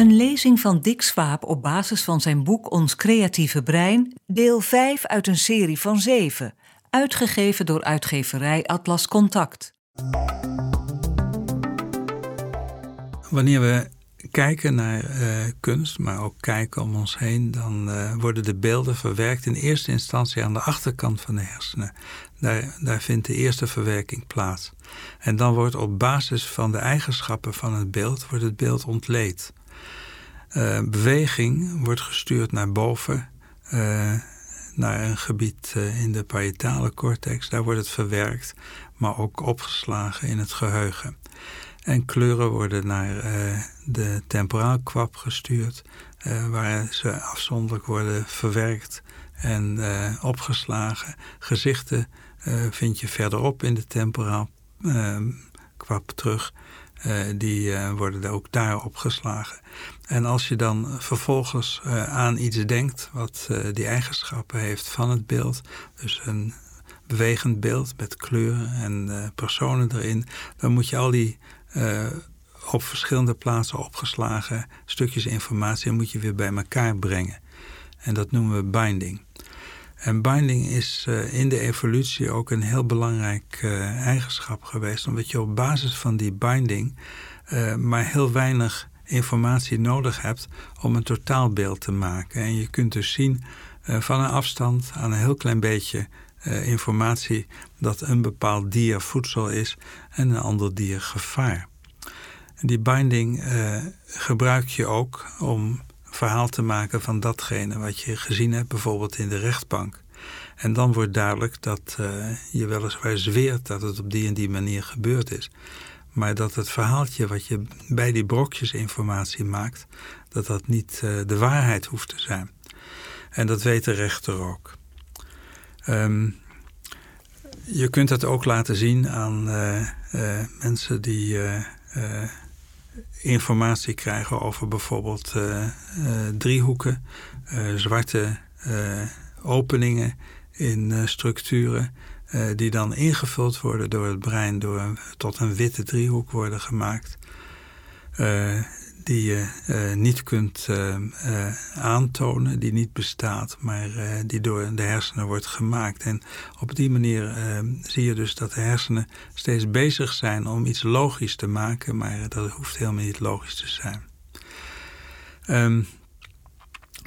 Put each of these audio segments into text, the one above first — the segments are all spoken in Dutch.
Een lezing van Dick Swaap op basis van zijn boek Ons creatieve brein, deel 5 uit een serie van 7, uitgegeven door uitgeverij Atlas Contact. Wanneer we kijken naar uh, kunst, maar ook kijken om ons heen, dan uh, worden de beelden verwerkt in eerste instantie aan de achterkant van de hersenen. Daar, daar vindt de eerste verwerking plaats. En dan wordt op basis van de eigenschappen van het beeld, wordt het beeld ontleed. Uh, beweging wordt gestuurd naar boven, naar een gebied in de parietale cortex. Daar wordt het verwerkt, maar ook opgeslagen in het geheugen. En kleuren worden naar de temporaalkwap gestuurd, uh, waar ze afzonderlijk worden verwerkt en opgeslagen. Gezichten vind je verderop in de temporaalkwap terug. Die worden ook daar opgeslagen. En als je dan vervolgens aan iets denkt wat die eigenschappen heeft van het beeld, dus een bewegend beeld met kleuren en personen erin, dan moet je al die uh, op verschillende plaatsen opgeslagen stukjes informatie moet je weer bij elkaar brengen. En dat noemen we binding. En binding is uh, in de evolutie ook een heel belangrijk uh, eigenschap geweest, omdat je op basis van die binding maar heel weinig informatie nodig hebt om een totaalbeeld te maken. En je kunt dus zien van een afstand aan een heel klein beetje informatie dat een bepaald dier voedsel is en een ander dier gevaar. En die binding gebruik je ook om verhaal te maken van datgene wat je gezien hebt, bijvoorbeeld in de rechtbank. En dan wordt duidelijk dat uh, je weliswaar zweert dat het op die en die manier gebeurd is. Maar dat het verhaaltje wat je bij die brokjes informatie maakt, dat dat niet uh, de waarheid hoeft te zijn. En dat weet de rechter ook. Um, je kunt dat ook laten zien aan uh, mensen die informatie krijgen over bijvoorbeeld driehoeken, zwarte openingen in structuren, die dan ingevuld worden door het brein, door tot een witte driehoek worden gemaakt die je uh, niet kunt uh, uh, aantonen, die niet bestaat, maar die door de hersenen wordt gemaakt. En op die manier zie je dus dat de hersenen steeds bezig zijn om iets logisch te maken, maar dat hoeft helemaal niet logisch te zijn. Um,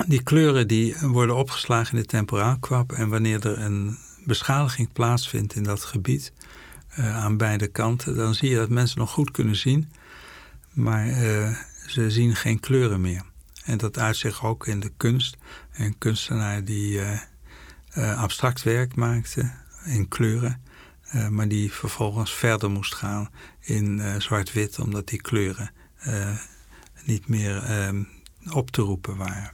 die kleuren die worden opgeslagen in de temporaalkwap en wanneer er een beschadiging plaatsvindt in dat gebied aan beide kanten, dan zie je dat mensen nog goed kunnen zien, maar ze zien geen kleuren meer. En dat uit zich ook in de kunst. Een kunstenaar die uh, uh, abstract werk maakte in kleuren, uh, maar die vervolgens verder moest gaan in zwart-wit, omdat die kleuren niet meer ehm, op te roepen waren.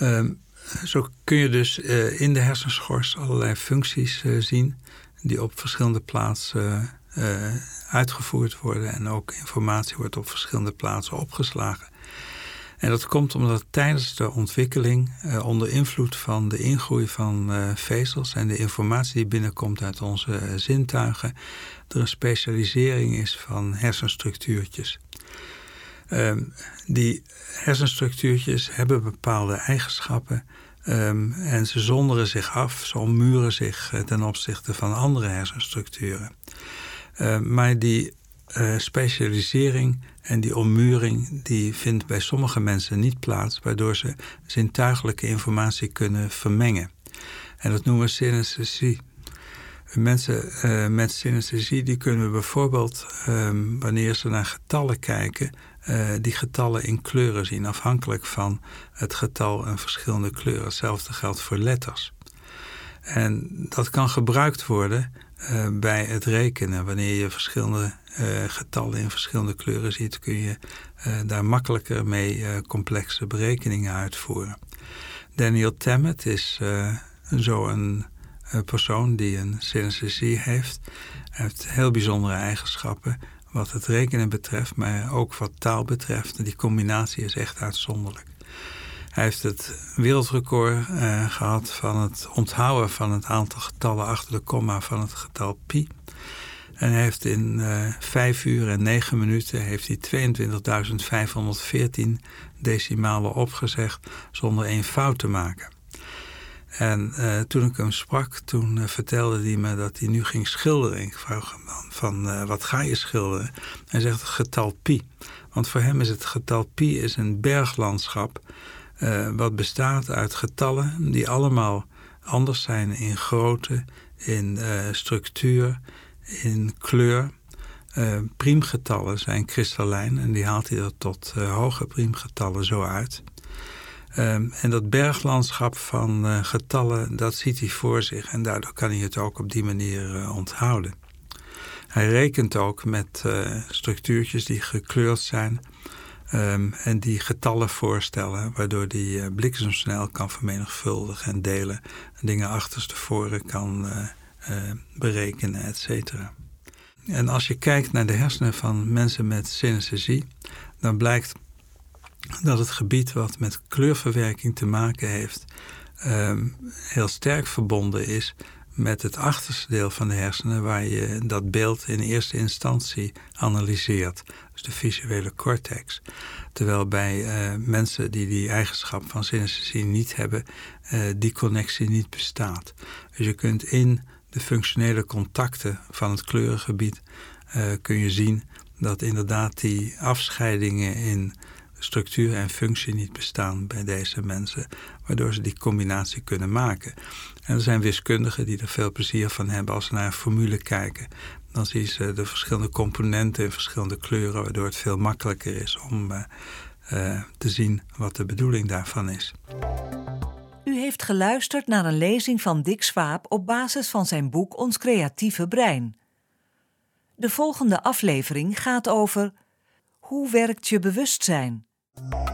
Um, zo kun je dus in de hersenschors allerlei functies zien die op verschillende plaatsen uh, uitgevoerd worden en ook informatie wordt op verschillende plaatsen opgeslagen. En dat komt omdat tijdens de ontwikkeling, uh, onder invloed van de ingroei van uh, vezels en de informatie die binnenkomt uit onze zintuigen, er een specialisering is van hersenstructuurtjes. Ehm, die hersenstructuurtjes hebben bepaalde eigenschappen um, en ze zonderen zich af, ze ommuren zich ten opzichte van andere hersenstructuren. Uh, maar die uh, specialisering en die ommuring die vindt bij sommige mensen niet plaats, waardoor ze zintuigelijke informatie kunnen vermengen. En dat noemen we synesthesie. Mensen uh, met synesthesie die kunnen bijvoorbeeld, um, wanneer ze naar getallen kijken, die getallen in kleuren zien, afhankelijk van het getal en verschillende kleuren. Hetzelfde geldt voor letters. En dat kan gebruikt worden uh, bij het rekenen. Wanneer je verschillende uh, getallen in verschillende kleuren ziet, kun je uh, daar makkelijker mee complexe berekeningen uitvoeren. Daniel Tammet is zo een persoon die een synesthesie heeft. Hij heeft heel bijzondere eigenschappen wat het rekenen betreft, maar ook wat taal betreft. Die combinatie is echt uitzonderlijk. Hij heeft het wereldrecord uh, gehad van het onthouden van het aantal getallen achter de komma van het getal pi. En hij heeft in uh, vijf uur en negen minuten heeft hij 22.514 decimalen opgezegd zonder één fout te maken. En uh, toen ik hem sprak, toen vertelde hij me dat hij nu ging schilderen. Ik vroeg hem dan van, wat ga je schilderen? Hij zegt getal pi. Want voor hem is het getal pi is een berglandschap... wat bestaat uit getallen die allemaal anders zijn in grootte, in structuur, in kleur... priemgetallen zijn kristallijn en die haalt hij er tot hoge priemgetallen zo uit... Um, en dat berglandschap van uh, getallen, dat ziet hij voor zich. En daardoor kan hij het ook op die manier uh, onthouden. Hij rekent ook met uh, structuurtjes die gekleurd zijn. Um, en die getallen voorstellen, waardoor hij bliksemsnel kan vermenigvuldigen en delen. En dingen achterstevoren kan berekenen, et cetera. En als je kijkt naar de hersenen van mensen met synesthesie, dan blijkt dat het gebied wat met kleurverwerking te maken heeft, um, heel sterk verbonden is met het achterste deel van de hersenen, waar je dat beeld in eerste instantie analyseert, dus de visuele cortex. Terwijl bij uh, mensen die die eigenschap van synesthesie niet hebben, uh, die connectie niet bestaat. Dus je kunt in de functionele contacten van het kleurengebied uh, kun je zien dat inderdaad die afscheidingen in structuur en functie niet bestaan bij deze mensen, waardoor ze die combinatie kunnen maken. En er zijn wiskundigen die er veel plezier van hebben als ze naar een formule kijken. Dan zien ze de verschillende componenten in verschillende kleuren, waardoor het veel makkelijker is om uh, uh, te zien wat de bedoeling daarvan is. U heeft geluisterd naar een lezing van Dick Swaap op basis van zijn boek Ons creatieve brein. De volgende aflevering gaat over hoe werkt je bewustzijn? Thank you.